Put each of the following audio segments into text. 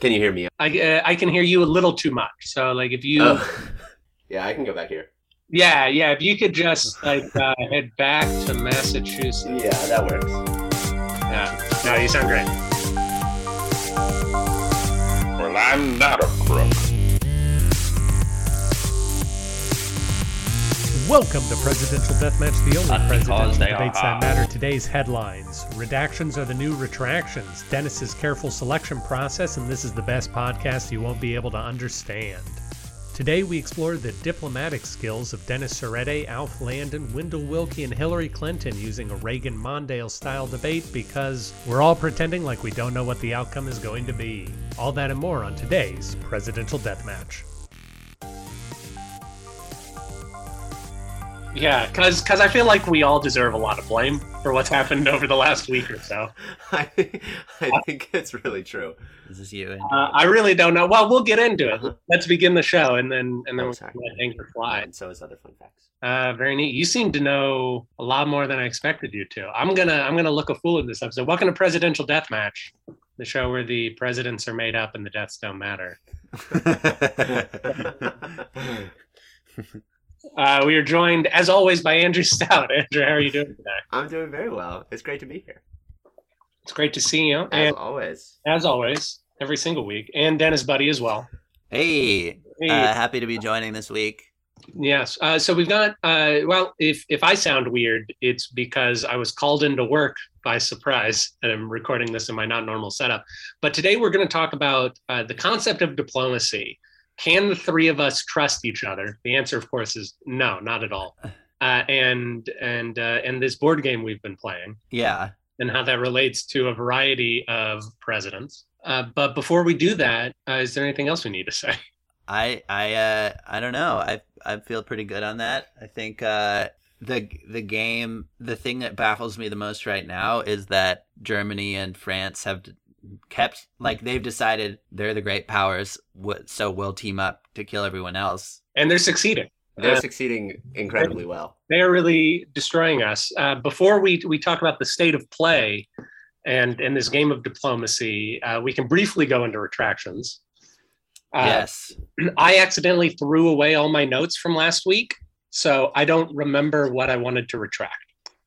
Can you hear me? I uh, I can hear you a little too much. So like if you Oh. yeah, I can go back here. yeah yeah if you could just like uh, head back to Massachusetts. Yeah, that works. Yeah. No, you sound great. Well, I'm not a crook. Welcome to Presidential Deathmatch, the only presidential debates that matter. Today's headlines Redactions are the new retractions. Dennis's careful selection process, and this is the best podcast you won't be able to understand. Today, we explore the diplomatic skills of Dennis Serrette, Alf Landon, Wendell Wilkie, and Hillary Clinton using a Reagan Mondale style debate because we're all pretending like we don't know what the outcome is going to be. All that and more on today's Presidential Deathmatch. Yeah, because cause I feel like we all deserve a lot of blame for what's happened over the last week or so. I, I think it's really true. This is you. Uh, I really don't know. Well, we'll get into it. Uh-huh. Let's begin the show, and then and then Oh, we'll let Anchor fly. And so is other fun facts. Uh, very neat. You seem to know a lot more than I expected you to. I'm gonna I'm gonna look a fool in this episode. Welcome to Presidential Deathmatch, the show where the presidents are made up and the deaths don't matter. Uh, we are joined, as always, by Andrew Stout. Andrew, how are you doing today? I'm doing very well. It's great to be here. It's great to see you, As and always. as always, every single week, and Dennis Budde as well. hey, Hey. uh, happy to be joining this week. Yes. Uh, so we've got. Uh, well, if if I sound weird, it's because I was called into work by surprise, and I'm recording this in my not normal setup. But today we're going to talk about uh, the concept of diplomacy. Can the three of us trust each other? The answer, of course, is no, not at all. Uh, and and uh, and this board game we've been playing, Yeah. and how that relates to a variety of presidents. Uh, but before we do that, uh, is there anything else we need to say? I I uh I don't know. I I feel pretty good on that. I think uh the the game the thing that baffles me the most right now is that Germany and France have kept like they've decided they're the great powers so we'll team up to kill everyone else. And they're succeeding. They're Uh, succeeding incredibly well. they are really destroying us. Uh, before we we talk about the state of play and in this game of diplomacy, uh, we can briefly go into retractions. Uh, yes. I accidentally threw away all my notes from last week, so I don't remember what I wanted to retract.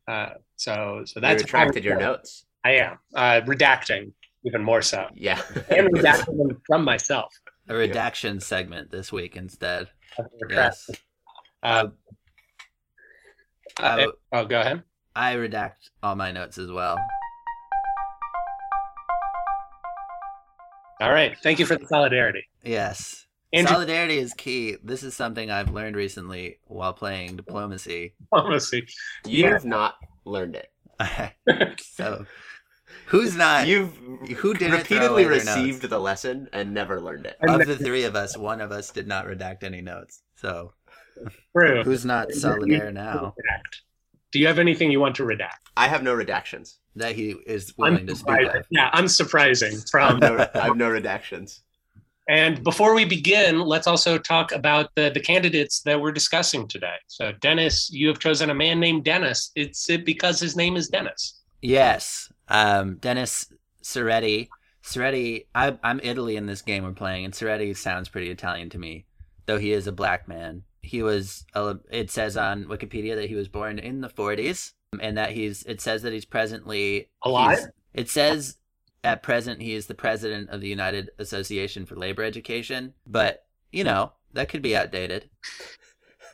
Uh, so so You that's retracted your notes. I am uh, redacting even more so, Yeah. and redacting them from myself. A redaction segment this week instead. Retract. Yes. Uh, I, uh, oh, go ahead. I redact all my notes as well. All right. Thank you for the solidarity. Yes. Andrew, Solidarity is key. This is something I've learned recently while playing diplomacy. diplomacy. You've not learned it. so, who's not? You've who didn't repeatedly throw away their received notes? the lesson and never learned it. of the three of us, one of us did not redact any notes. So, True. who's not solidaire now redact. Do you have anything you want to redact? I have no redactions. that he is willing to speak Unsurprising. of? Yeah, unsurprising. I From have no, I have no redactions. and before we begin, let's also talk about the the candidates that we're discussing today. So, Dennis, you have chosen a man named Dennis. It's it because his name is Dennis. Yes. Um, Dennis Serretti. Serretti, I, I'm Italy in this game we're playing, and Serretti sounds pretty Italian to me, though he is a black man. He was, uh, it says on Wikipedia that he was born in the 40s, and that he's, it says that he's presently Alive? he's- It says at present he is the president of the United Association for Labor Education, but, you know, that could be outdated.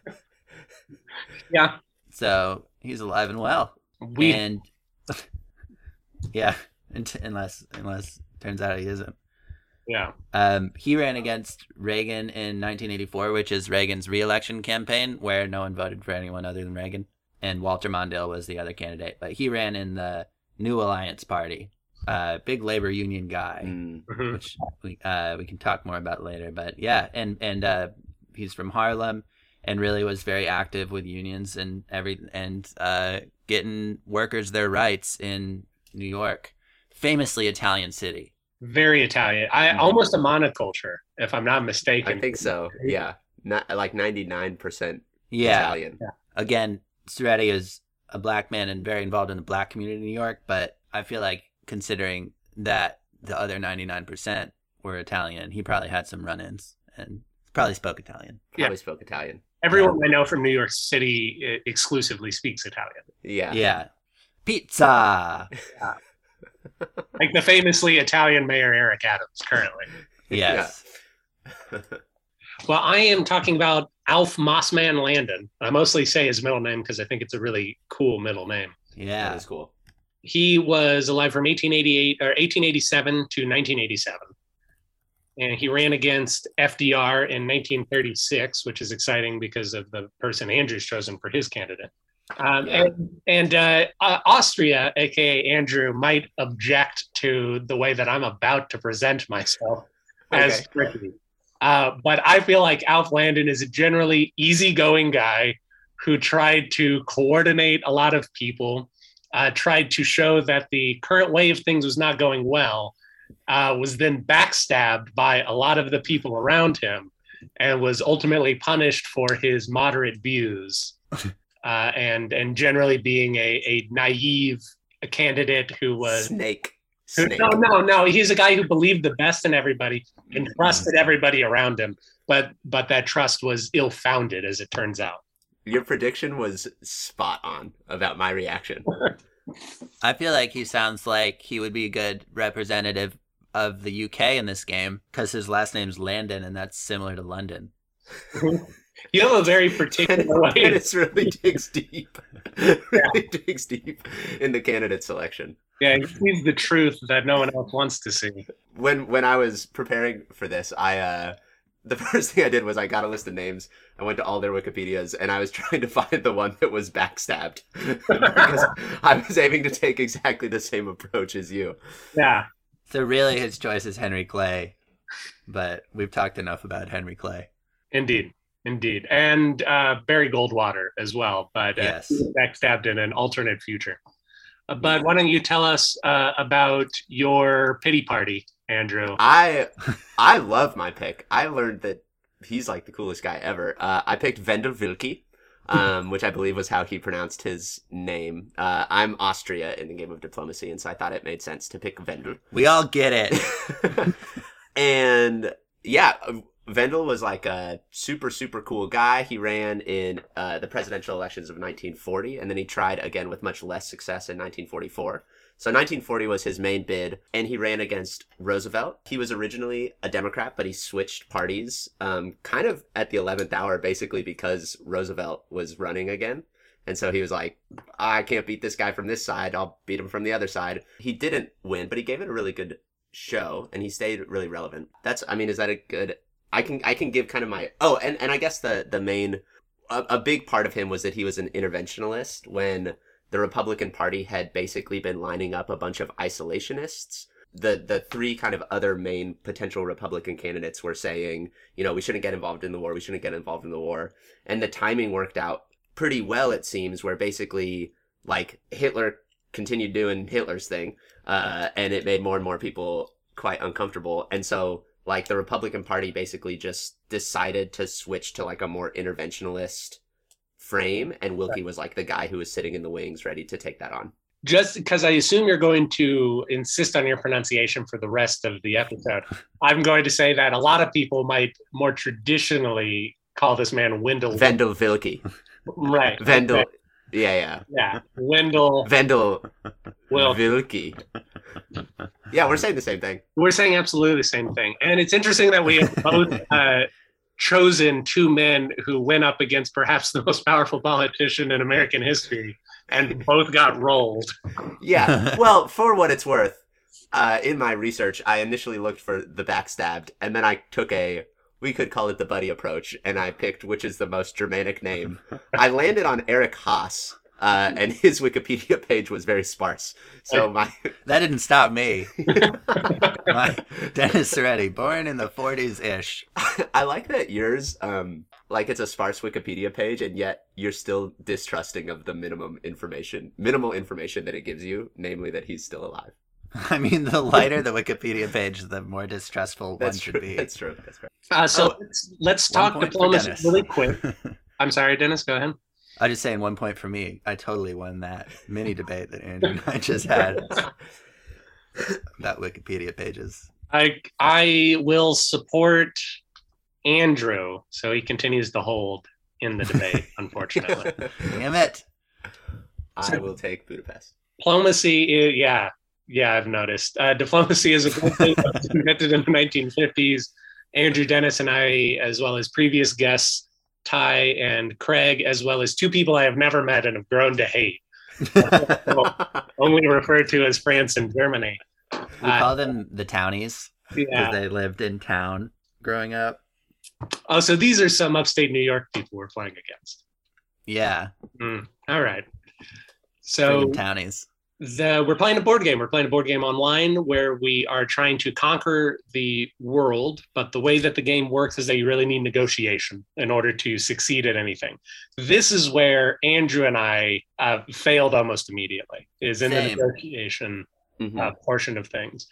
Yeah, So he's alive and well. we and yeah, unless unless turns out he isn't. yeah Um, he ran against Reagan in 1984, which is Reagan's reelection campaign, where no one voted for anyone other than Reagan, and Walter Mondale was the other candidate. But he ran in the New Alliance Party, uh, big labor union guy, Mm. Mhm. which we uh, we can talk more about later. But yeah, and and uh, he's from Harlem, and really was very active with unions and every and uh, getting workers their rights in New York, famously Italian city. very Italian. I Mhm. almost a monoculture, if I'm not mistaken. I think so. Yeah. Not like 99% Yeah, Italian. again, Serretti is a black man and very involved in the black community in New York, but I feel like considering that the other 99% were Italian. He probably had some run-ins and probably spoke Italian. Probably Yeah. spoke Italian. Everyone I know from New York City uh, exclusively speaks Italian. Yeah. Yeah. Pizza. Like the famously Italian mayor Eric Adams currently. Yes. Well, I am talking about Alf Mossman Landon. I mostly say his middle name because I think it's a really cool middle name. Yeah. That is cool. He was alive from 1888 or 1887 to 1987. And he ran against FDR in 1936, which is exciting because of the person Andrew's chosen for his candidate. Um, Yeah. And, and uh, uh, Austria, aka Andrew, might object to the way that I'm about to present myself as Okay. tricky. Uh, but I feel like Alf Landon is a generally easygoing guy who tried to coordinate a lot of people, uh, tried to show that the current way of things was not going well, uh, was then backstabbed by a lot of the people around him, and was ultimately punished for his moderate views, uh, and and generally being a, a naive candidate who was Snake. who- Snake. no, no, no. He's a guy who believed the best in everybody and trusted everybody around him. But but that trust was ill founded, as it turns out. Your prediction was spot on about my reaction. I feel like he sounds like he would be a good representative of the UK in this game because his last name's Landon, and that's similar to London. You have a very particular way. Dennis really digs deep. really digs deep in the candidate selection. Yeah, he sees the truth that no one else wants to see. When when I was preparing for this, I uh the first thing I did was I got a list of names. I went to all their Wikipedias and I was trying to find the one that was backstabbed because I was aiming to take exactly the same approach as you. Yeah. So really, his choice is Henry Clay, but we've talked enough about Henry Clay. Indeed. Indeed. And uh, Barry Goldwater as well, but uh, Yes. he backstabbed in an alternate future. Uh, but why don't you tell us uh, about your pity party, Andrew? I I love my pick. I learned that he's like the coolest guy ever. Uh, I picked Wendel Wilke, um, which I believe was how he pronounced his name. Uh, I'm Austria in the game of diplomacy, and so I thought it made sense to pick Wendel. We all get it. and yeah, Wendel was like a super super cool guy. He ran in uh, the presidential elections of 1940, and then he tried again with much less success in 1944. So 1940 was his main bid, and he ran against Roosevelt. He was originally a Democrat, but he switched parties um, kind of at the 11th hour, basically because Roosevelt was running again. And so he was like, I can't beat this guy from this side. I'll beat him from the other side. He didn't win, but he gave it a really good show and he stayed really relevant. That's, I mean, is that a good, I can, I can give kind of my, oh, and, and I guess the, the main, a, a big part of him was that he was an interventionalist when the Republican Party had basically been lining up a bunch of isolationists. The the three kind of other main potential Republican candidates were saying, you know, we shouldn't get involved in the war, we shouldn't get involved in the war. And the timing worked out pretty well, it seems, where basically like Hitler continued doing Hitler's thing, uh, and it made more and more people quite uncomfortable. And so like the Republican Party basically just decided to switch to like a more interventionalist frame and Wilkie was like the guy who was sitting in the wings ready to take that on. Just because I assume you're going to insist on your pronunciation for the rest of the episode, I'm going to say that a lot of people might more traditionally call this man Wendell. Vendel Wilkie. right. Vendel Okay. Yeah, yeah. Yeah. Wendell Vendel Will. Wilkie. Yeah, we're saying the same thing. We're saying absolutely the same thing. And it's interesting that we have both uh, chosen two men who went up against perhaps the most powerful politician in American history and both got rolled. Yeah. Well, for what it's worth, uh, in my research, I initially looked for the backstabbed, and then I took a we could call it the Budde approach, and I picked which is the most Germanic name. I landed on Eric Haas, uh, and his Wikipedia page was very sparse. So my That didn't stop me. My, Dennis Soretti, born in the 40s ish. I like that yours, um, like it's a sparse Wikipedia page, and yet you're still distrusting of the minimum information, minimal information that it gives you, namely that he's still alive. I mean, the lighter the Wikipedia page, the more distrustful That's one should true. be. That's true. That's right. Uh, so Oh, let's, let's talk diplomacy really quick. I'm sorry, Dennis, go ahead. I'm just saying one point for me. I totally won that mini debate that Andrew and I just had about Wikipedia pages. I I will support Andrew, so he continues to hold in the debate. unfortunately, Damn it. I will take Budapest. diplomacy. Is, yeah, yeah, I've noticed. Uh, diplomacy is a good thing invented in the 1950s. Andrew Dennis and I, as well as previous guests, Ty and Craig, as well as two people I have never met and have grown to hate, only referred to as France and Germany. We Uh, call them the townies because Yeah. they lived in town growing up. Oh, so these are some upstate New York people we're playing against. Yeah, All right. So friggin' townies. The we're playing a board game. We're playing a board game online where we are trying to conquer the world, but the way that the game works is that you really need negotiation in order to succeed at anything. This is where Andrew and I uh, failed almost immediately. Is in Same. the negotiation Mhm. uh, portion of things.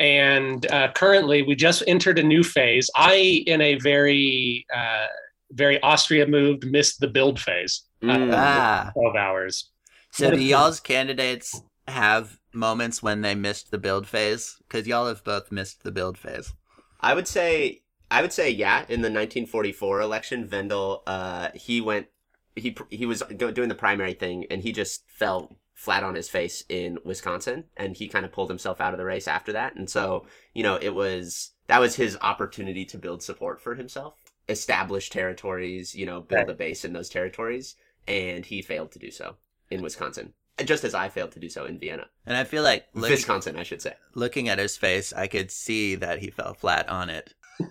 And uh, currently, we just entered a new phase. I, in a very, uh, very Austria moved, missed the build phase. Mm. Ah, 12 hours. So do y'all's candidates have moments when they missed the build phase? Because y'all have both missed the build phase. I would say I would say yeah. In the 1944 election, Vendel uh, he went he he was doing the primary thing and he just fell flat on his face in Wisconsin and he kind of pulled himself out of the race after that. And so you know it was that was his opportunity to build support for himself, establish territories, you know, build a base in those territories, and he failed to do so in Wisconsin. Just as I failed to do so in Vienna, And I feel like looking, Wisconsin, I should say. looking at his face, I could see that he fell flat on it.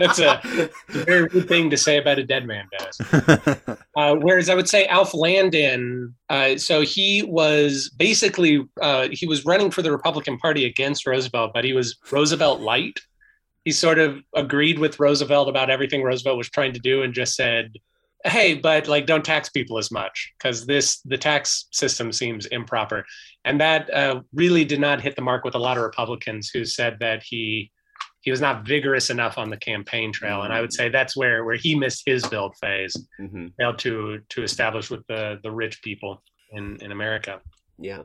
That's a very rude thing to say about a dead man, Dennis. Uh, whereas I would say Alf Landon, uh, so he was basically uh, he was running for the Republican Party against Roosevelt, but he was Roosevelt light. He sort of agreed with Roosevelt about everything Roosevelt was trying to do, and just said, "Hey, but like, don't tax people as much because this the tax system seems improper." And that uh, really did not hit the mark with a lot of Republicans who said that he he was not vigorous enough on the campaign trail. And I would say that's where where he missed his build phase hmm failed to to establish with the the rich people in in America. Yeah.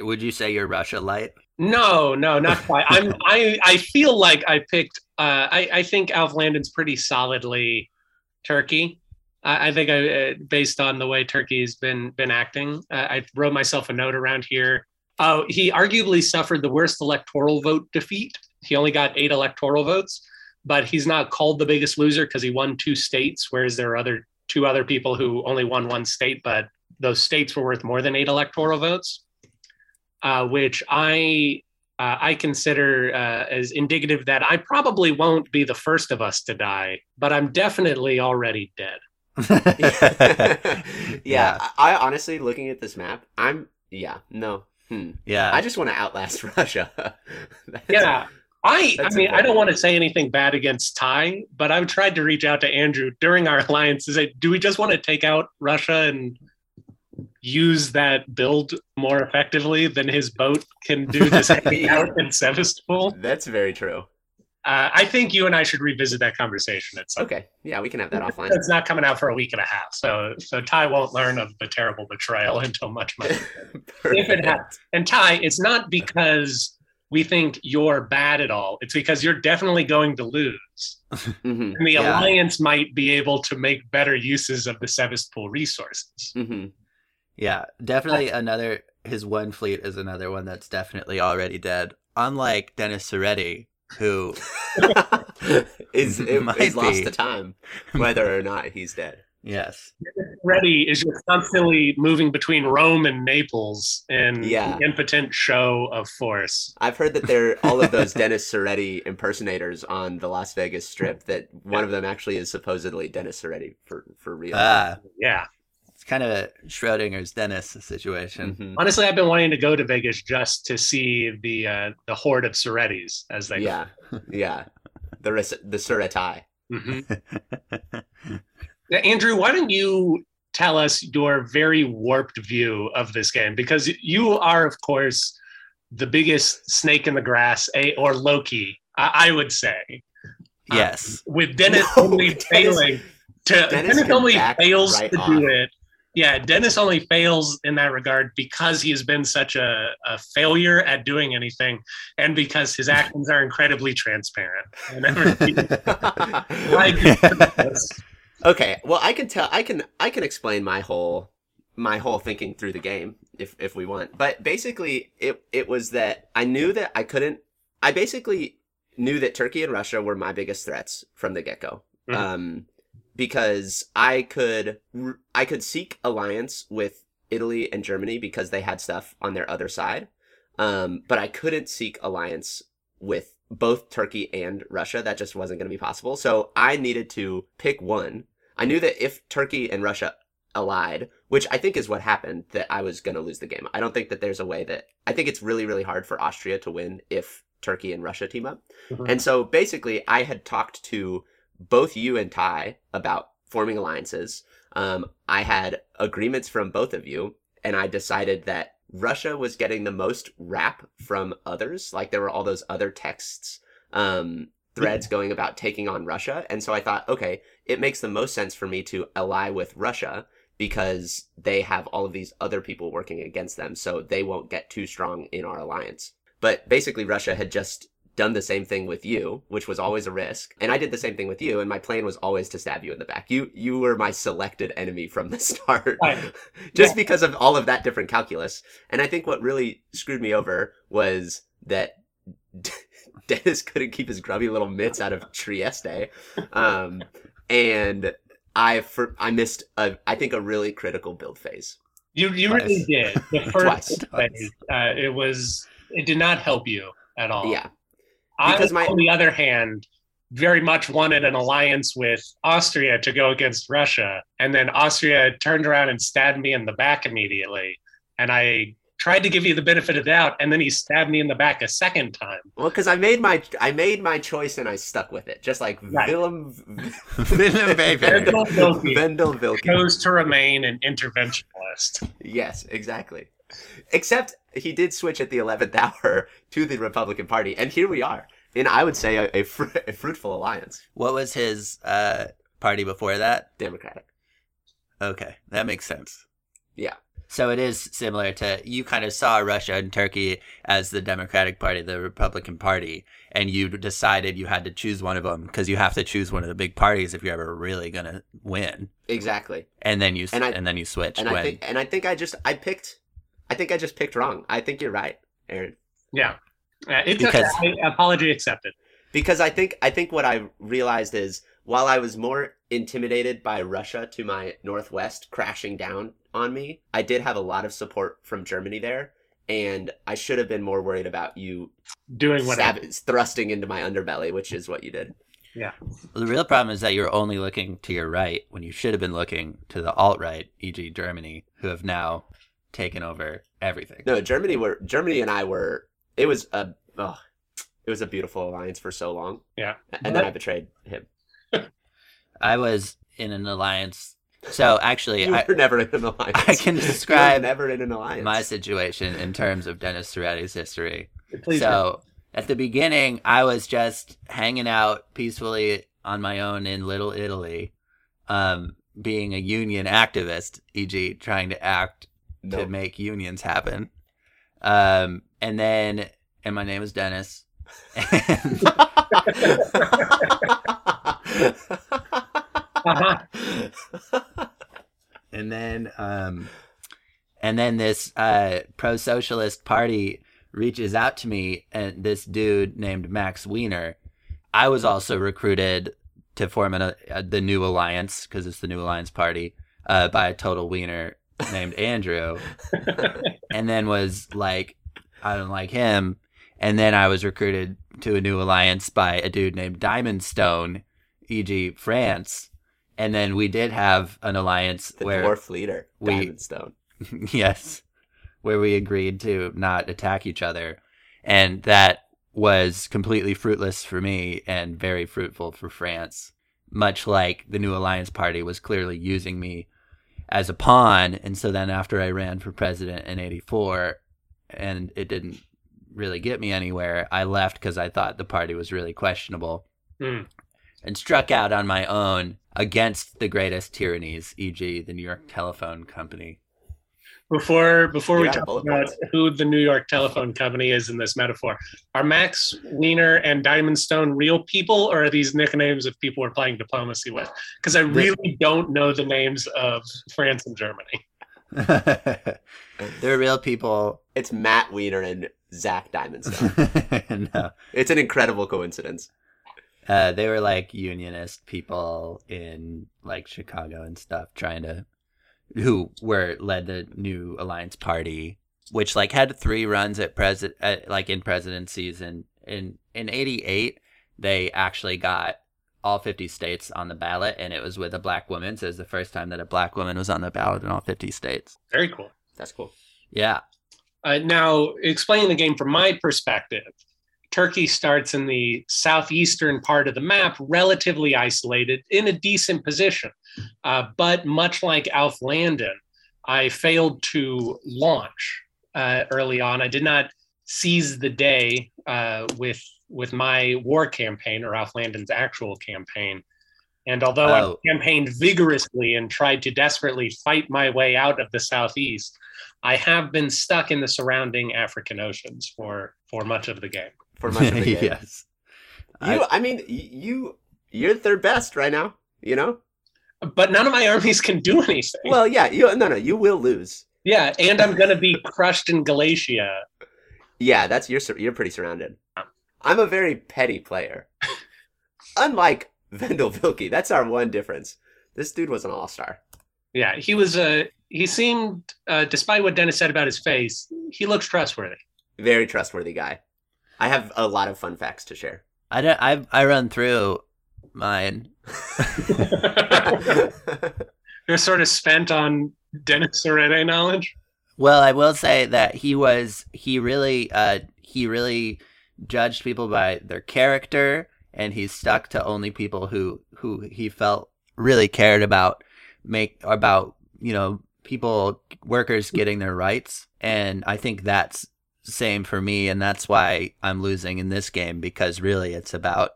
Would you say you're Russia light? No, no, not quite. I'm I I feel like I picked. Uh, I I think Alf Landon's pretty solidly Turkey. I, think I, uh, based on the way Turkey's been been acting, I wrote myself a note around here. Oh, he arguably suffered the worst electoral vote defeat. He only got eight electoral votes, but he's not called the biggest loser because he won two states, whereas there are other two other people who only won one state, but those states were worth more than eight electoral votes, uh, which I uh, I consider uh, as indicative that I probably won't be the first of us to die, but I'm definitely already dead. yeah, Yeah. I, I honestly, looking at this map, I'm yeah, no, hmm. yeah. I just want to outlast Russia. Yeah. I, I That's mean, I don't want to say anything bad against Ty, but I've tried to reach out to Andrew during our alliance to say, do we just want to take out Russia and use that build more effectively than his boat can do just hanging out in Sevastopol? That's very true. Uh, I think you and I should revisit that conversation at some Okay, yeah, we can have that offline. It's not coming out for a week and a half, so so Ty won't learn of the terrible betrayal until much much. if it happens, and Ty, it's not because we think you're bad at all. It's because you're definitely going to lose, hmm and the Yeah. alliance might be able to make better uses of the Sevastopol resources. hmm Yeah, definitely another. His one fleet is another one that's definitely already dead. Unlike Dennis Soretti, who is it, Might is lost be. to time, whether or not he's dead. yes, Ready is just constantly moving between Rome and Naples in Yeah. an impotent show of force. I've heard that there are all of those Dennis Soretti impersonators on the Las Vegas Strip. That one of them actually is supposedly Dennis Soretti for for real. ah, Yeah. It's kind of a Schrodinger's Dennis situation. Mhm. Honestly, I've been wanting to go to Vegas just to see the uh, the horde of Sorettis as they Yeah, yeah. The res- the Soretti. Mhm. Now, Andrew, why don't you tell us your very warped view of this game? Because you are, of course, the biggest snake in the grass, a or Loki, I, I would say. Yes, With Dennis No, only Dennis- failing to Dennis Dennis, only fails right to on. do it Yeah, Dennis only fails in that regard because he has been such a, a failure at doing anything, and because his actions are incredibly transparent. Like- okay, well, I can tell. I can. I can explain my whole my whole thinking through the game if if we want. But basically, it it was that I knew that I couldn't. I basically knew that Turkey and Russia were my biggest threats from the get go. Mhm. Um, because I could I could seek alliance with Italy and Germany because they had stuff on their other side. Um, but I couldn't seek alliance with both Turkey and Russia. That just wasn't going to be possible. So I needed to pick one. I knew that if Turkey and Russia allied, which I think is what happened, that I was going to lose the game. I don't think that there's a way that I think it's really, really hard for Austria to win if Turkey and Russia team up. Mhm. And so basically, I had talked to both you and Ty about forming alliances. Um, I had agreements from both of you, and I decided that Russia was getting the most rap from others. Like there were all those other texts, um, threads going about taking on Russia. And so I thought, okay, it makes the most sense for me to ally with Russia because they have all of these other people working against them. So they won't get too strong in our alliance. But basically, Russia had just done the same thing with you, which was always a risk. And I did the same thing with you, and my plan was always to stab you in the back. You you were my selected enemy from the start. Right. Just Yeah. because of all of that different calculus. And I think what really screwed me over was that Dennis couldn't keep his grubby little mitts out of Trieste. Um, and I for, I missed a I think a really critical build phase. You you Twice. really did. The Twice. first phase, uh, it was it did not help you at all. Yeah. I, my- on the other hand, very much wanted an alliance with Austria to go against Russia, and then Austria turned around and stabbed me in the back immediately, and I tried to give you the benefit of the doubt, and then he stabbed me in the back a second time. Well, because I made my I made my choice and I stuck with it, just like Right. Willem Willem Vendel Wilkie Vendel Vilke. chose to remain an interventionist. Yes, exactly. Except he did switch at the eleventh hour to the Republican Party, and here we are. In I would say a, a, fr- a fruitful alliance, What was his uh, party before that? Democratic. Okay, that makes sense. Yeah. So it is similar to you kind of saw Russia and Turkey as the Democratic Party, the Republican Party, and you decided you had to choose one of them because you have to choose one of the big parties if you're ever really gonna win. Exactly. And then you And I- and then you switched And when I think and I think I just I picked I think I just picked wrong. I think you're right, Aaron. Yeah, uh, it's Because- okay. apology accepted. because I think I think what I realized is while I was more intimidated by Russia to my northwest crashing down on me, I did have a lot of support from Germany there, and I should have been more worried about you Doing what I stab- thrusting into my underbelly, which is what you did. Yeah. The real problem is that you're only looking to your right when you should have been looking to the alt right, e.g., Germany, who have now taken over everything. No, Germany were Germany and I were. It was a oh, it was a beautiful alliance for so long. Yeah. and then I betrayed him. I was in an alliance. So actually, You I, were never in an alliance. I can You were describe never in an alliance. my situation in terms of Dennis Soretti's history. Please so at the beginning, I was just hanging out peacefully on my own in Little Italy, um, being a union activist, e.g., trying to act no. to make unions happen. Um, and then, and my name is Dennis. And, Uh-huh. and then, um, and then this uh, pro socialist party reaches out to me, and this dude named Max Wiener. I was also recruited to form an, uh, the new alliance because it's the new alliance party uh, by a total wiener named Andrew. and then was like, I don't like him. And then I was recruited to a new alliance by a dude named Diamond Stone, e.g., France. And then we did have an alliance the where, dwarf leader, we- Diamond Stone. yes, where we agreed to not attack each other. And that was completely fruitless for me and very fruitful for France. Much like the new alliance party was clearly using me as a pawn. And so then after I ran for president in 84 and it didn't really get me anywhere, I left because I thought the party was really questionable. Hmm. and struck out on my own against the greatest tyrannies, e.g., the New York Telephone Company. Before before we Yeah, talk about points. who the New York Telephone Company is in this metaphor, are Max Wiener and Diamond Stone real people, or are these nicknames of people we're playing diplomacy with? Because I really don't know the names of France and Germany. They're real people. It's Matt Weiner and Zach Diamondstone. no. it's an incredible coincidence. Uh, they were like unionist people in like Chicago and stuff, trying to who were led the new alliance party, which like had three runs at president, like in presidencies, and in in '88 they actually got all 50 states on the ballot, and it was with a black woman. So it was the first time that a black woman was on the ballot in all 50 states. Very cool. That's cool. Yeah, Uh, now, explaining the game from my perspective, Turkey starts in the southeastern part of the map, relatively isolated, in a decent position. Uh, but much like Alf Landon, I failed to launch uh, early on. I did not seize the day uh, with with my war campaign or Alf Landon's actual campaign. And although Oh. I campaigned vigorously and tried to desperately fight my way out of the southeast, I have been stuck in the surrounding African oceans for for much of the game. For much of the game. yes. You, I, mean, you, you're third best right now. You know. But none of my armies can do anything. Well, yeah. You no, no. You will lose. yeah, and I'm going to be crushed in Galatia. Yeah, that's you're you're pretty surrounded. I'm a very petty player. Unlike Vendel Vilke, that's our one difference. This dude was an all star. Yeah, he was a. he seemed, uh, despite what Dennis said about his face, he looks trustworthy. Very trustworthy guy. I have a lot of fun facts to share. I don't. I I run through mine. You're sort of spent on Dennis Serene knowledge. Well, I will say that he was he really uh he really judged people by their character and he stuck to only people who who he felt really cared about make about, you know, people workers getting their rights and I think that's same for me and that's why I'm losing in this game because really it's about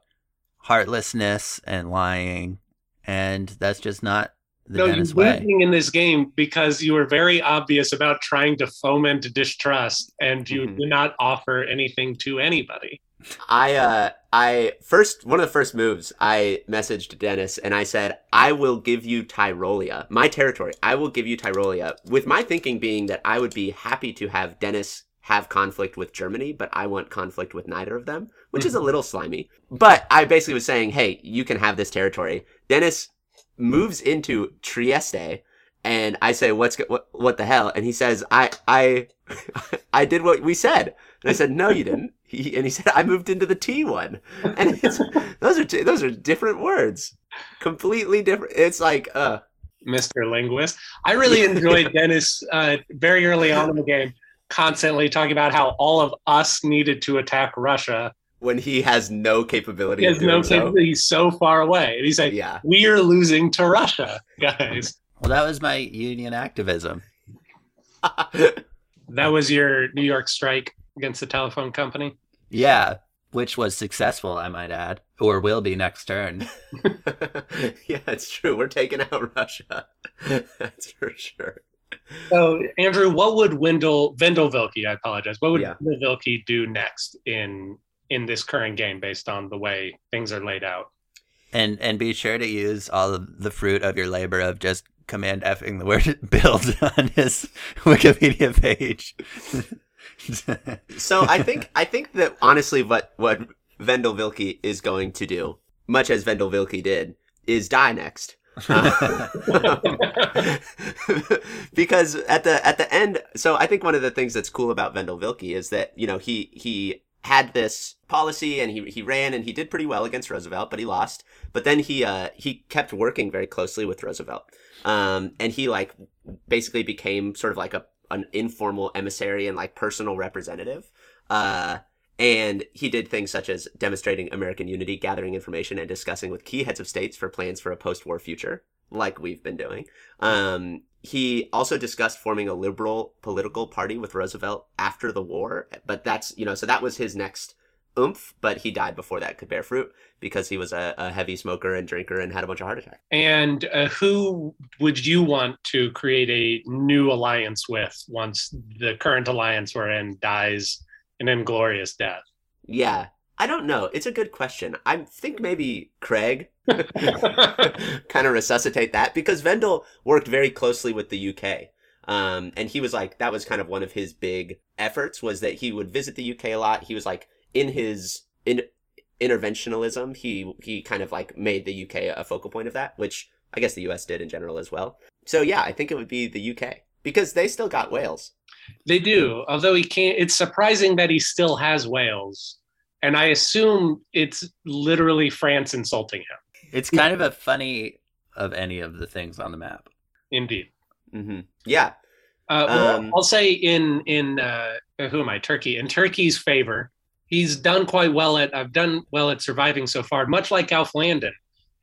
heartlessness and lying and that's just not the no, Dennis you're way. losing in this game because you were very obvious about trying to foment distrust, and you Mhm. did not offer anything to anybody. I uh I first one of the first moves I messaged Dennis and I said I will give you Tyrolia, my territory. I will give you Tyrolia. With my thinking being that I would be happy to have Dennis have conflict with Germany, but I want conflict with neither of them, which is a little slimy. But I basically was saying, "Hey, you can have this territory." Dennis moves into Trieste and I say, "What's what what the hell?" And he says, "I I I did what we said." And I said, "No, you didn't." He, and he said, "I moved into the T one." And it's those are those are different words, completely different. It's like, uh, Mr. Linguist. I really enjoyed Dennis uh, very early on in the game, constantly talking about how all of us needed to attack Russia. when he has no capability. He has of doing no so. capability. He's so far away. And he's like, Yeah, we are losing to Russia, guys. Well, that was my union activism. That was your New York strike against the telephone company. Yeah, which was successful, I might add, or will be next turn. yeah, it's true. We're taking out Russia. That's for sure. So, Andrew, what would Wendell Vendel Vilke? I apologize. What would Yeah. Wendell Vilke do next in in this current game, based on the way things are laid out? And and be sure to use all of the fruit of your labor of just command effing the word build on his Wikipedia page. So I think I think that honestly, what what Vendel Vilke is going to do, much as Vendel Vilke did, is die next. Because at the at the end, so I think one of the things that's cool about Vendel Vilke is that you know he he had this policy and he he ran and he did pretty well against Roosevelt, but he lost. But then he uh he kept working very closely with Roosevelt, um, and he like basically became sort of like a an informal emissary and like personal representative. Uh, and he did things such as demonstrating American unity, gathering information, and discussing with key heads of states for plans for a post-war future, like we've been doing. Um, he also discussed forming a liberal political party with Roosevelt after the war, but that's you know, so that was his next oomph, but he died before that could bear fruit because he was a, a heavy smoker and drinker and had a bunch of heart attacks. And uh, who would you want to create a new alliance with once the current alliance we're in dies an inglorious death? Yeah, I don't know. It's a good question. I think maybe Craig kind of resuscitate that because Vendel worked very closely with the UK. Um, and he was like, that was kind of one of his big efforts was that he would visit the UK a lot. He was like in his in interventionalism. He, he kind of like made the UK a focal point of that, which I guess the US did in general as well. So yeah, I think it would be the UK because they still got Wales. They do, although he can't. It's surprising that he still has Wales, and I assume it's literally France insulting him. It's kind of a funny of any of the things on the map. Indeed. hmm Yeah. Uh, well, Um, I'll say in in uh, who am I? Turkey. In Turkey's favor, he's done quite well at. I've done well at surviving so far. Much like Alf Landon,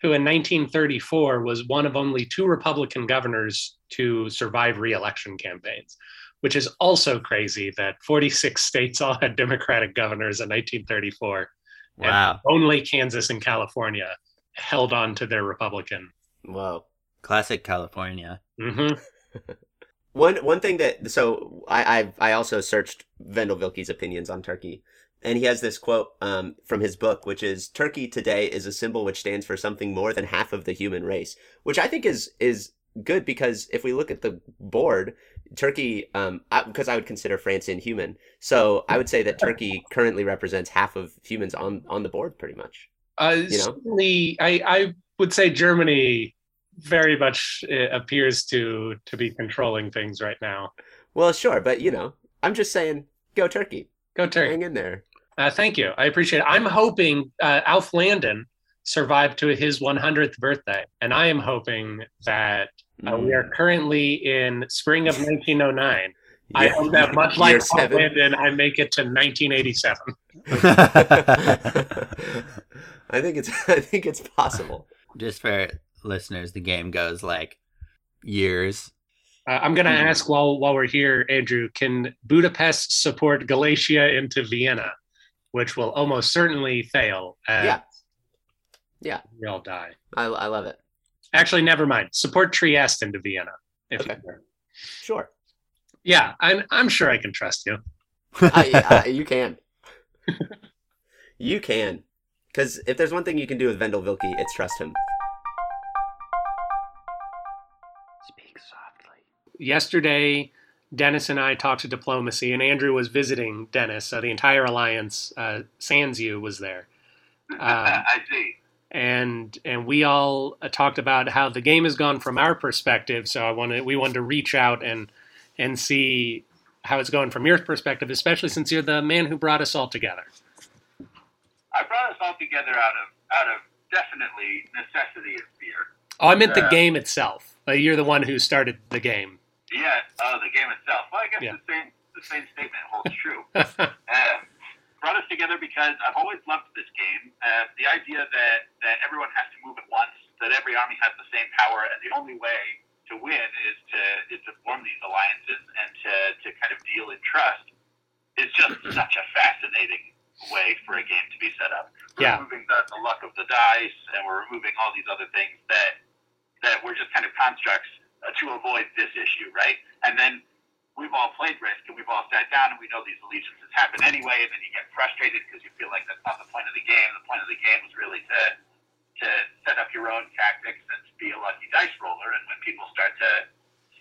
who in 1934 was one of only two Republican governors to survive re-election campaigns, which is also crazy that 46 states all had Democratic governors in 1934. and Wow. only Kansas and California held on to their Republican. Whoa. Classic California. hmm One one thing that so I I, I also searched Vendel Vilke's opinions on Turkey, and he has this quote um, from his book, which is Turkey today is a symbol which stands for something more than half of the human race, which I think is is good because if we look at the board, Turkey, um, because I would consider France inhuman, so I would say that Turkey currently represents half of humans on on the board, pretty much. Uh, You know? certainly, I, I would say Germany very much uh, appears to to be controlling things right now. Well, sure, but you know, I'm just saying, go Turkey, Go Turkey. hang in there. Uh, thank you. I appreciate it. I'm hoping uh, Alf Landon survived to his 100th birthday, and I am hoping that uh, we are currently in spring of 1909. I Yeah. hope that much like Year Alf seven. Landon, I make it to 1987. I think it's I think it's possible. Just for listeners, the game goes like years. Uh, I'm going to Hmm. ask while while we're here, Andrew, can Budapest support Galatia into Vienna, which will almost certainly fail? as Yeah. Yeah. we all die. I, I love it. Actually, never mind. Support Trieste into Vienna. If Okay. you care. Sure, Yeah, I'm I'm sure I can trust you. I, I, you can. you can, because if there's one thing you can do with Vendel Vilke, it's trust him. Speak softly. Yesterday, Dennis and I talked to diplomacy, and Andrew was visiting Dennis. So the entire alliance, uh, sans you, was there. Uh, I see. And and we all uh, talked about how the game has gone from our perspective. So I wanted we wanted to reach out and and see how it's going from your perspective, especially since you're the man who brought us all together. I brought us all together out of out of definitely necessity and fear. Oh, I meant the game itself. Uh, you're the one who started the game. Yeah, uh, the game itself. Well, I guess Yeah. the same the same statement holds true. uh, brought us together because I've always loved this game. Uh, the idea that that everyone has to move at once, that every army has the same power, and the only way to win is to is to form these alliances and to to kind of deal in trust. Is just such a fascinating way for a game to be set up. We're Yeah. removing the, the luck of the dice, and we're removing all these other things that that were just kind of constructs uh, to avoid this issue, right? And then we've all played Risk, and we've all sat down, and we know these allegiances happen anyway, and then you get frustrated because you feel like that's not the point of the game. The point of the game is really to to set up your own tactics and to be a lucky dice roller. And when people start to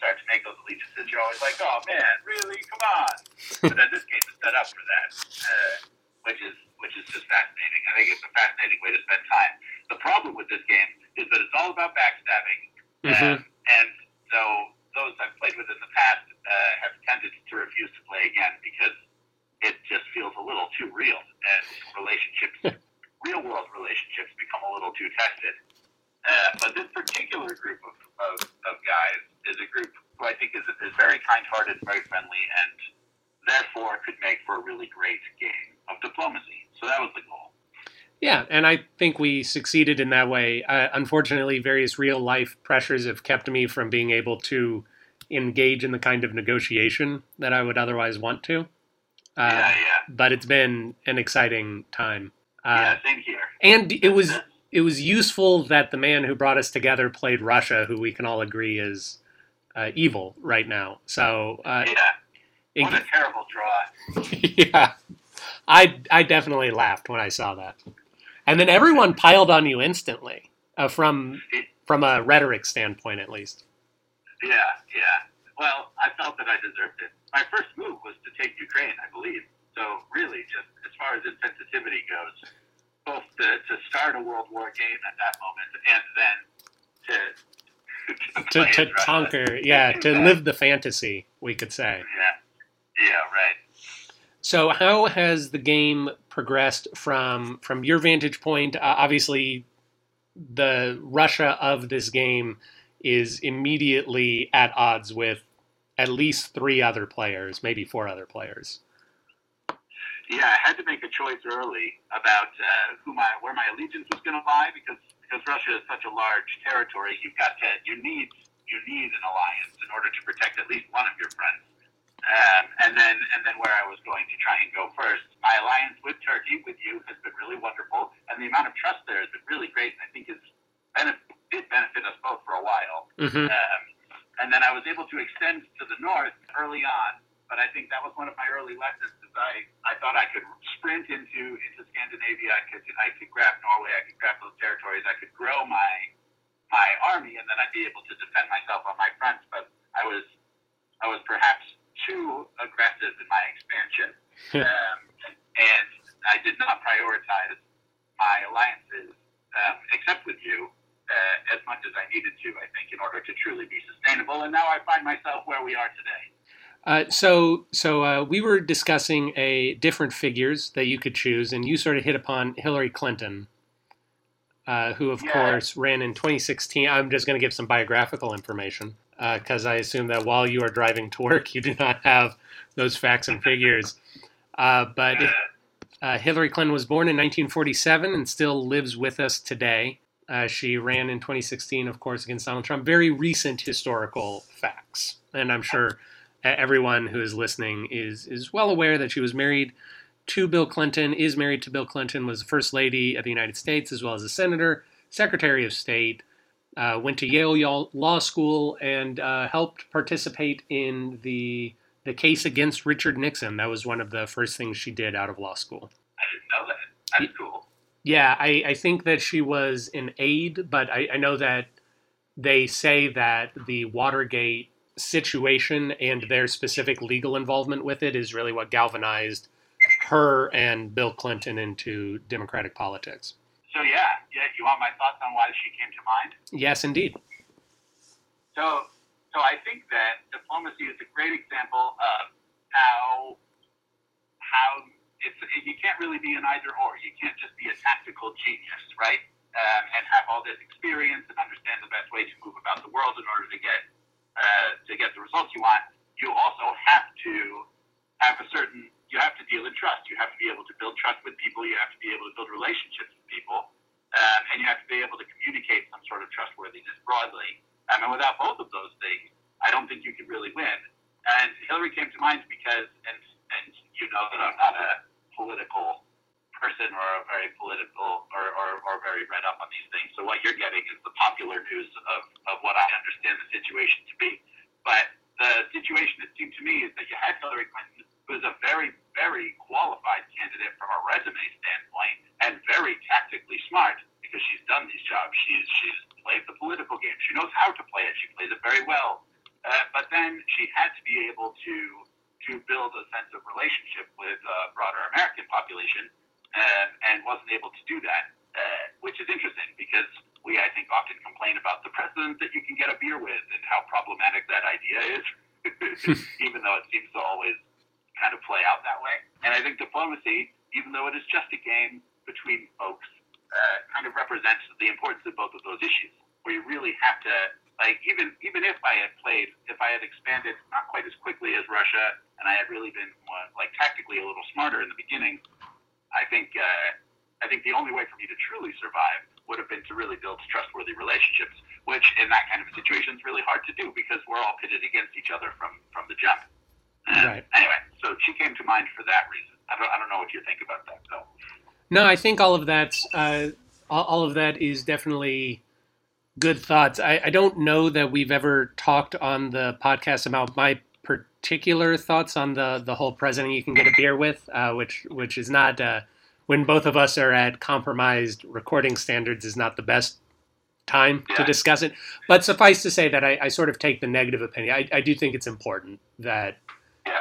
start to make those allegiances, you're always like, "Oh man, really? Come on!" but then this game is set up for that, uh, which is which is just fascinating. I think it's a fascinating way to spend time. The problem with this game is that it's all about backstabbing, Mhm. um, and so those I've played with in the past uh, have tended to refuse to play again because it just feels a little too real, and relationships, real world relationships, become a little too tested. Uh, but this particular group of, of, of guys is a group who I think is, is very kind hearted, very friendly, and therefore could make for a really great game of diplomacy. So that was the goal. Yeah, and I think we succeeded in that way. Uh, unfortunately, various real life pressures have kept me from being able to engage in the kind of negotiation that I would otherwise want to. Uh, yeah, yeah, But it's been an exciting time. Uh, yeah. Same here. And it was it was useful that the man who brought us together played Russia, who we can all agree is uh, evil right now. So uh, Yeah. it- What a terrible draw. yeah, I I definitely laughed when I saw that, and then everyone piled on you instantly uh, from from a rhetoric standpoint, at least. Yeah, yeah. Well, I felt that I deserved it. My first move was to take Ukraine, I believe. So really, just as far as insensitivity goes, both to, to start a World War game at that moment and then to To, play to conquer, yeah, to live the fantasy, we could say. Yeah. So, how has the game progressed from from your vantage point? Uh, obviously, the Russia of this game is immediately at odds with at least three other players, maybe four other players. Yeah, I had to make a choice early about uh, who my where my allegiance was going to lie because because Russia is such a large territory. You've got to you need you need an alliance in order to protect at least one of your friends. Um, and then and then where I was going to try and go first. My alliance with Turkey, with you, has been really wonderful, and the amount of trust there has been really great. And I think is benefit, did benefit us both for a while. hmm Um, and then I was able to extend to the north early on. But I think that was one of my early lessons. Is I, I thought I could sprint into into Scandinavia. I could I could grab Norway. I could grab those territories. I could grow my my army, and then I'd be able to defend myself on my fronts. But I was I was perhaps too aggressive in my expansion, um, and I did not prioritize my alliances, um, except with you, uh, as much as I needed to, I think, in order to truly be sustainable. And now I find myself where we are today. Uh, so, so uh, we were discussing a different figures that you could choose, and you sort of hit upon Hillary Clinton, uh, who, of Yeah. course, ran in 2016. I'm just going to give some biographical information because I assume that while you are driving to work, you do not have those facts and figures. Uh, but uh, Hillary Clinton was born in 1947 and still lives with us today. Uh, she ran in 2016, of course, against Donald Trump. Very recent historical facts, and I'm sure everyone who is listening is is well aware that she was married to Bill Clinton, is married to Bill Clinton, was the first lady of the United States, as well as a senator, secretary of state, uh, went to Yale Law School, and uh, helped participate in the the case against Richard Nixon. That was one of the first things she did out of law school. I didn't know that. That's cool. Yeah, I, I think that she was an aide, but I, I know that they say that the Watergate situation and their specific legal involvement with it is really what galvanized her and Bill Clinton into Democratic politics. So yeah, yeah. You want my thoughts on why she came to mind? Yes, indeed. So, so I think that diplomacy is a great example of how how it's you can't really be an either or. You can't just be a tactical genius, right? Um, and have all this experience and understand the best way to move about the world in order to get uh, to get the results you want. You also have to have a certain. You have to deal in trust. You have to be able to build trust with people. You have to be able to build relationships with people, um, and you have to be able to communicate some sort of trustworthiness broadly. Um, and without both of those things, I don't think you could really win. And Hillary came to mind because, and and you know that I'm not a political person or a very political or, or, or very read up on these things. So what you're getting is the popular news of, of what I understand the situation to be. But the situation, it seemed to me, is that you had Hillary Clinton, is a very, very qualified candidate from a resume standpoint and very tactically smart because she's done these jobs. She's she's played the political game. She knows how to play it. She plays it very well. Uh, but then she had to be able to to build a sense of relationship with a broader American population, um, and wasn't able to do that, uh, which is interesting because we, I think, often complain about the president that you can get a beer with and how problematic that idea is, even though it seems to always kind of play out that way. And I think diplomacy, even though it is just a game between folks, uh, kind of represents the importance of both of those issues, where you really have to like even even if I had played, if I had expanded not quite as quickly as Russia, and I had really been uh, like tactically a little smarter in the beginning, I think uh, I think the only way for me to truly survive would have been to really build trustworthy relationships, which in that kind of situation is really hard to do because we're all pitted against each other from from the jump. And Right. Anyway, so she came to mind for that reason. I don't, I don't know what you think about that, though. No, I think all of that's uh, all, of that is definitely good thoughts. I, I don't know that we've ever talked on the podcast about my particular thoughts on the the whole president you can get a beer with, uh, which which is not uh, when both of us are at compromised recording standards is not the best time to discuss it. But suffice to say that I, I sort of take the negative opinion. I, I do think it's important that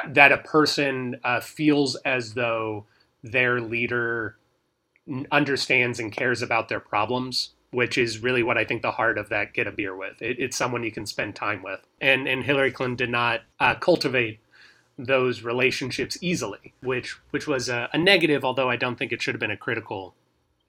That a person uh, feels as though their leader understands and cares about their problems, which is really what I think the heart of that get a beer with. It, it's someone you can spend time with, and and Hillary Clinton did not uh, cultivate those relationships easily, which which was a, a negative. Although I don't think it should have been a critical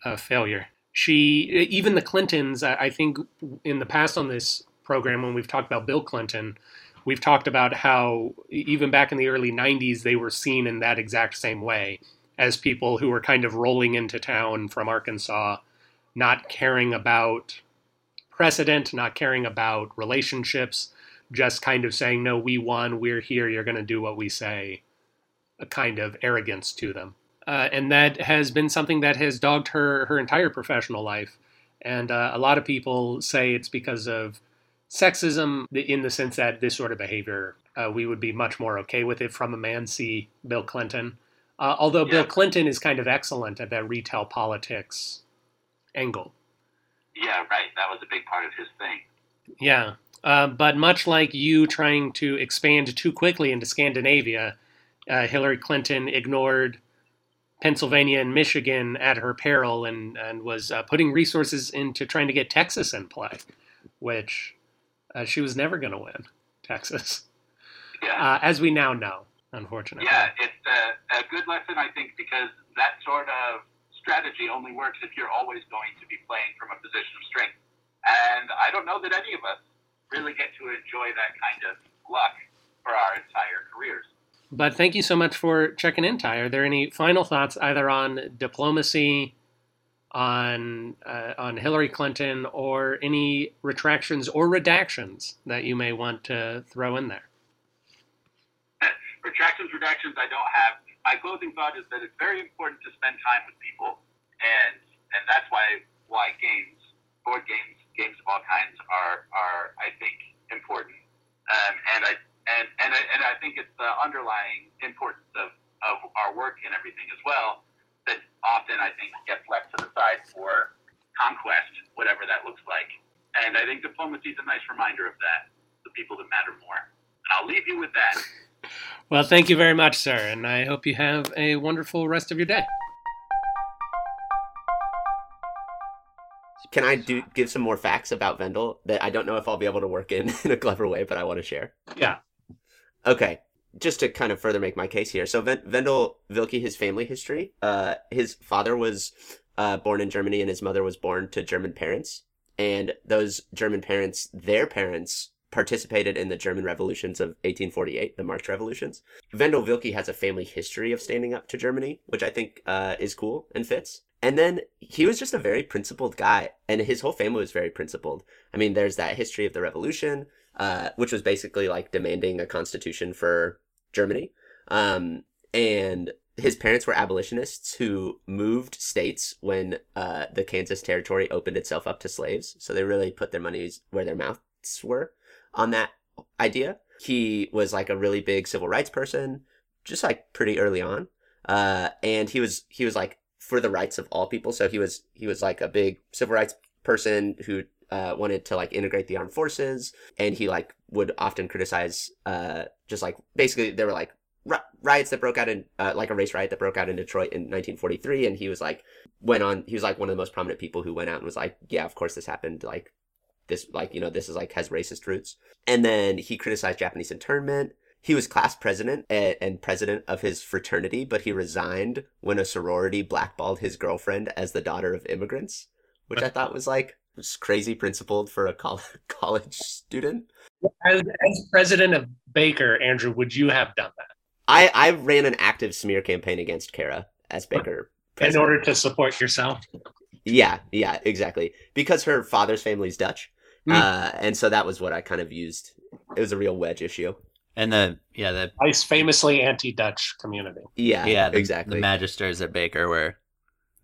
uh, failure. She even the Clintons. I, I think in the past on this program when we've talked about Bill Clinton. We've talked about how even back in the early 90s, they were seen in that exact same way as people who were kind of rolling into town from Arkansas, not caring about precedent, not caring about relationships, just kind of saying, no, we won, we're here, you're going to do what we say, a kind of arrogance to them. Uh, and that has been something that has dogged her her entire professional life. And uh, a lot of people say it's because of sexism in the sense that this sort of behavior, uh, we would be much more okay with it from a man. See Bill Clinton. Uh, although Bill Clinton is kind of excellent at that retail politics angle. Yeah, right. That was a big part of his thing. Yeah. Uh, but much like you trying to expand too quickly into Scandinavia, uh, Hillary Clinton ignored Pennsylvania and Michigan at her peril and, and was uh, putting resources into trying to get Texas in play, which uh, she was never going to win, Texas, Yeah. uh, as we now know, unfortunately. Yeah, it's a, a good lesson, I think, because that sort of strategy only works if you're always going to be playing from a position of strength. And I don't know that any of us really get to enjoy that kind of luck for our entire careers. But thank you so much for checking in, Ty. Are there any final thoughts either on diplomacy, on uh, on Hillary Clinton, or any retractions or redactions that you may want to throw in there? Retractions, redactions, I don't have. My closing thought is that it's very important to spend time with people, and and that's why why games, board games, games of all kinds are are I think important. Um, and I and and I, and I think it's the underlying importance of, of our work and everything as well that often I think gets left to the side for conquest, whatever that looks like. And I think diplomacy is a nice reminder of that, the people that matter more. And I'll leave you with that. Well, thank you very much, sir, and I hope you have a wonderful rest of your day. Can I do give some more facts about Vendel that I don't know if I'll be able to work in in a clever way, but I want to share? Yeah. Okay, just to kind of further make my case here. So Ven- Vendel Wilke, his family history. Uh, his father was uh, born in Germany, and his mother was born to German parents. And those German parents, their parents, participated in the German revolutions of 1848, the March revolutions. Vendel Wilke has a family history of standing up to Germany, which I think uh, is cool and fits. And then he was just a very principled guy, and his whole family was very principled. I mean, there's that history of the revolution, uh, which was basically like demanding a constitution for Germany. Um, and his parents were abolitionists who moved states when uh, the Kansas territory opened itself up to slaves. So they really put their monies where their mouths were on that idea. He was like a really big civil rights person, just like pretty early on. Uh, and he was he was like for the rights of all people. So he was he was like a big civil rights person who uh, wanted to like integrate the armed forces, and he like would often criticize uh, just like basically there were like riots that broke out in uh, like a race riot that broke out in Detroit in 1943, and he was like went on he was like one of the most prominent people who went out and was like yeah of course this happened like this like you know this is like has racist roots, and then he criticized Japanese internment. He was class president and, and president of his fraternity, but he resigned when a sorority blackballed his girlfriend as the daughter of immigrants, which I thought was like was crazy principled for a col- college student. As, as president of Baker, Andrew, would you have done that I, I ran an active smear campaign against Kara as Baker. in order to support yourself? Yeah, yeah, exactly. Because her father's family's Dutch. Hmm. Uh, and so that was what I kind of used. It was a real wedge issue. And the yeah the Vice famously anti-Dutch community. Yeah, yeah the, exactly. the magisters at Baker were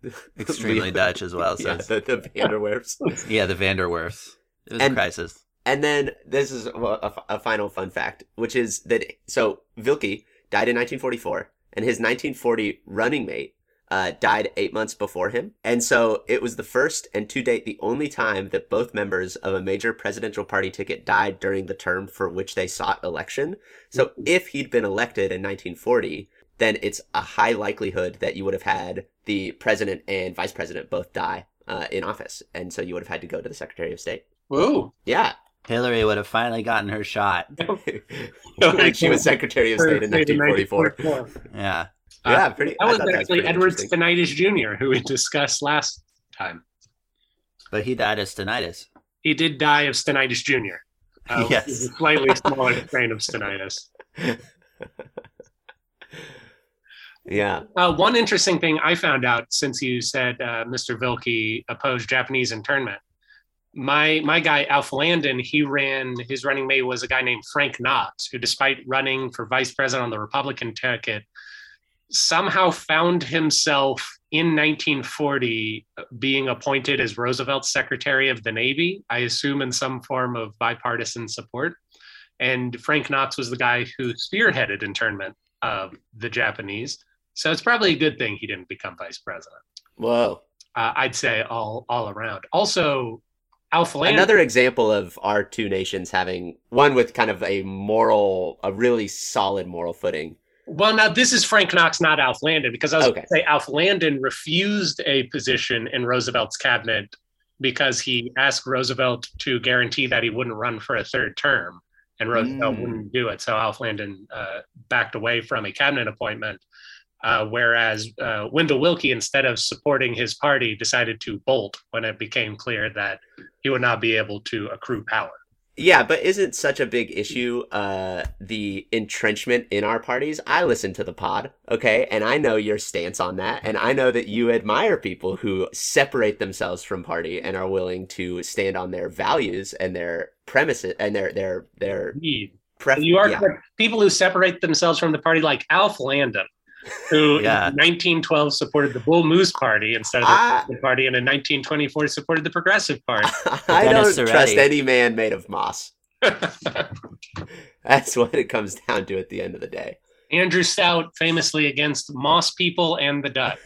extremely Dutch as well. So yeah, the, the Vanderwerfs. yeah, the Vanderwerfs. It was And- a crisis. And then this is a, a, a final fun fact, which is that so Vilke died in 1944, and his 1940 running mate uh, died eight months before him. And so it was the first and to date the only time that both members of a major presidential party ticket died during the term for which they sought election. So if he'd been elected in 1940, then it's a high likelihood that you would have had the president and vice president both die uh, in office. And so you would have had to go to the Secretary of State. Woo! Yeah. Hillary would have finally gotten her shot. when she was Secretary of State in 1944. Yeah. Yeah, pretty. That was thought that actually pretty Edward interesting. Stettinius Jr., who we discussed last time. But he died of stenitis. He did die of stenitis Jr. Uh, which Yes. is a slightly smaller strain of stenitis. Yeah. Uh, one interesting thing I found out since you said uh, Mr. Vilke opposed Japanese internment. My my guy Alf Landon, he ran his running mate was a guy named Frank Knox, who, despite running for vice president on the Republican ticket, somehow found himself in 1940 being appointed as Roosevelt's Secretary of the Navy. I assume in some form of bipartisan support. And Frank Knox was the guy who spearheaded internment of the Japanese. So it's probably a good thing he didn't become vice president. Whoa. Uh, I'd say all all around. Also, Alf Landon. Another example of our two nations having one with kind of a moral, a really solid moral footing. well, now this is Frank Knox, not Alf Landon, because I was Okay. going to say Alf Landon refused a position in Roosevelt's cabinet because he asked Roosevelt to guarantee that he wouldn't run for a third term, and Roosevelt Mm. wouldn't do it. So Alf Landon uh, backed away from a cabinet appointment. Uh, whereas uh, Wendell Wilkie, instead of supporting his party, decided to bolt when it became clear that he would not be able to accrue power. Yeah, but isn't such a big issue uh the entrenchment in our parties? I listen to the pod, okay, and I know your stance on that, and I know that you admire people who separate themselves from party and are willing to stand on their values and their premises and their their their Indeed. pref- You are yeah. people who separate themselves from the party, like Alf Landon, who Yeah. in 1912 supported the Bull Moose Party instead of the I- Party, and in 1924 supported the Progressive Party. I Dennis don't trust any man made of moss. That's what it comes down to at the end of the day. Andrew Stout famously against Moss people and the Dutch.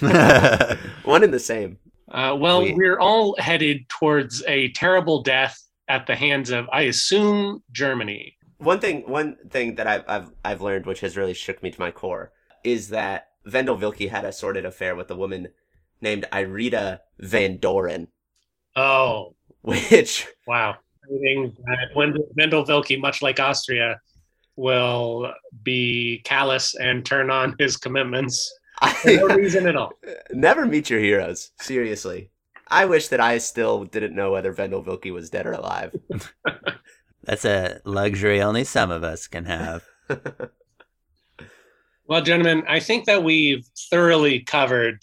One and the same. Uh, well, We- we're all headed towards a terrible death at the hands of, I assume, Germany. One thing, one thing that I've, I've I've learned, which has really shook me to my core, is that Vendel Vilke had a sordid affair with a woman named Irita Van Doren, Oh, which wow. Meaning that Wendell, Wendell Wilkie, much like Austria, will be callous and turn on his commitments for no reason at all. never meet your heroes. Seriously, I wish that I still didn't know whether Vendel Vilke was dead or alive. That's a luxury only some of us can have. Well, gentlemen, I think that we've thoroughly covered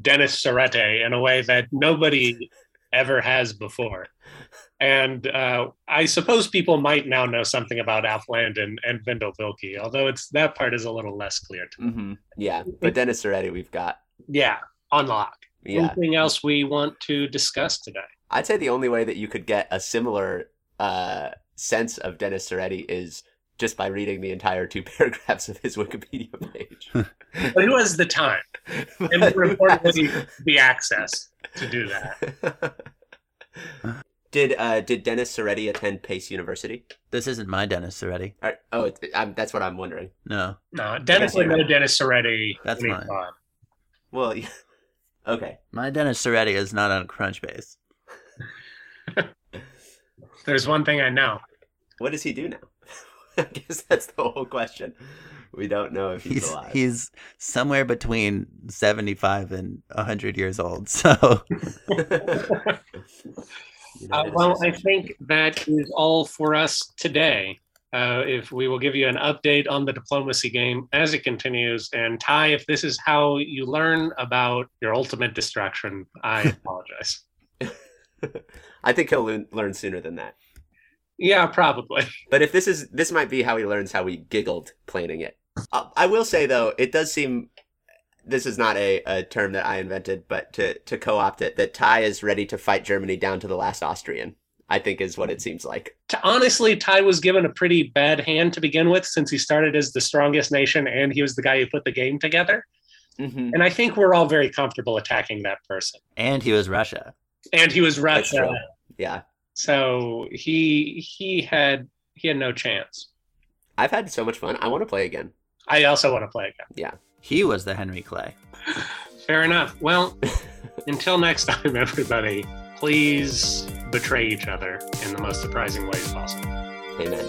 Dennis Serrette in a way that nobody ever has before. And uh, I suppose people might now know something about Alf Landon and Vendel Vilke, although it's that part is a little less clear to me. hmm Yeah, but Dennis Serretti, we've got. Yeah, on lock. Yeah, Anything else we want to discuss today? I'd say the only way that you could get a similar uh, sense of Dennis Serretti is just by reading the entire two paragraphs of his Wikipedia page. But who has the time and more importantly, the access to do that? did uh, did Dennis Serretti attend Pace University? This isn't my Dennis already. Or- oh, it, I'm, that's what I'm wondering. No. No, Dennis would know Dennis Serrette. That's when he fine. Well, yeah. okay. My Dennis Serretti is not on Crunchbase. There's one thing I know. What does he do now? I guess that's the whole question. We don't know if he's, He's alive. he's somewhere between 75 and 100 years old. So You know, Uh, well, I think that is all for us today. Uh, if we will give you an update on the diplomacy game as it continues, and Ty, if this is how you learn about your ultimate destruction, I apologize. I think he'll learn, learn sooner than that. Yeah, probably. But if this is this might be how he learns how we giggled planning it. Uh, I will say though, it does seem this is not a, a term that I invented, but to to co-opt it, that Ty is ready to fight Germany down to the last Austrian. I think is what it seems like. T- Honestly, Ty was given a pretty bad hand to begin with since he started as the strongest nation and he was the guy who put the game together. Mm-hmm. And I think we're all very comfortable attacking that person. And he was Russia. And he was Russia. Yeah, So he he had he had no chance. I've had so much fun. I want to play again. I also want to play again. Yeah. He was the Henry Clay. Fair enough. Well, until next time, everybody, please betray each other in the most surprising ways possible. Amen.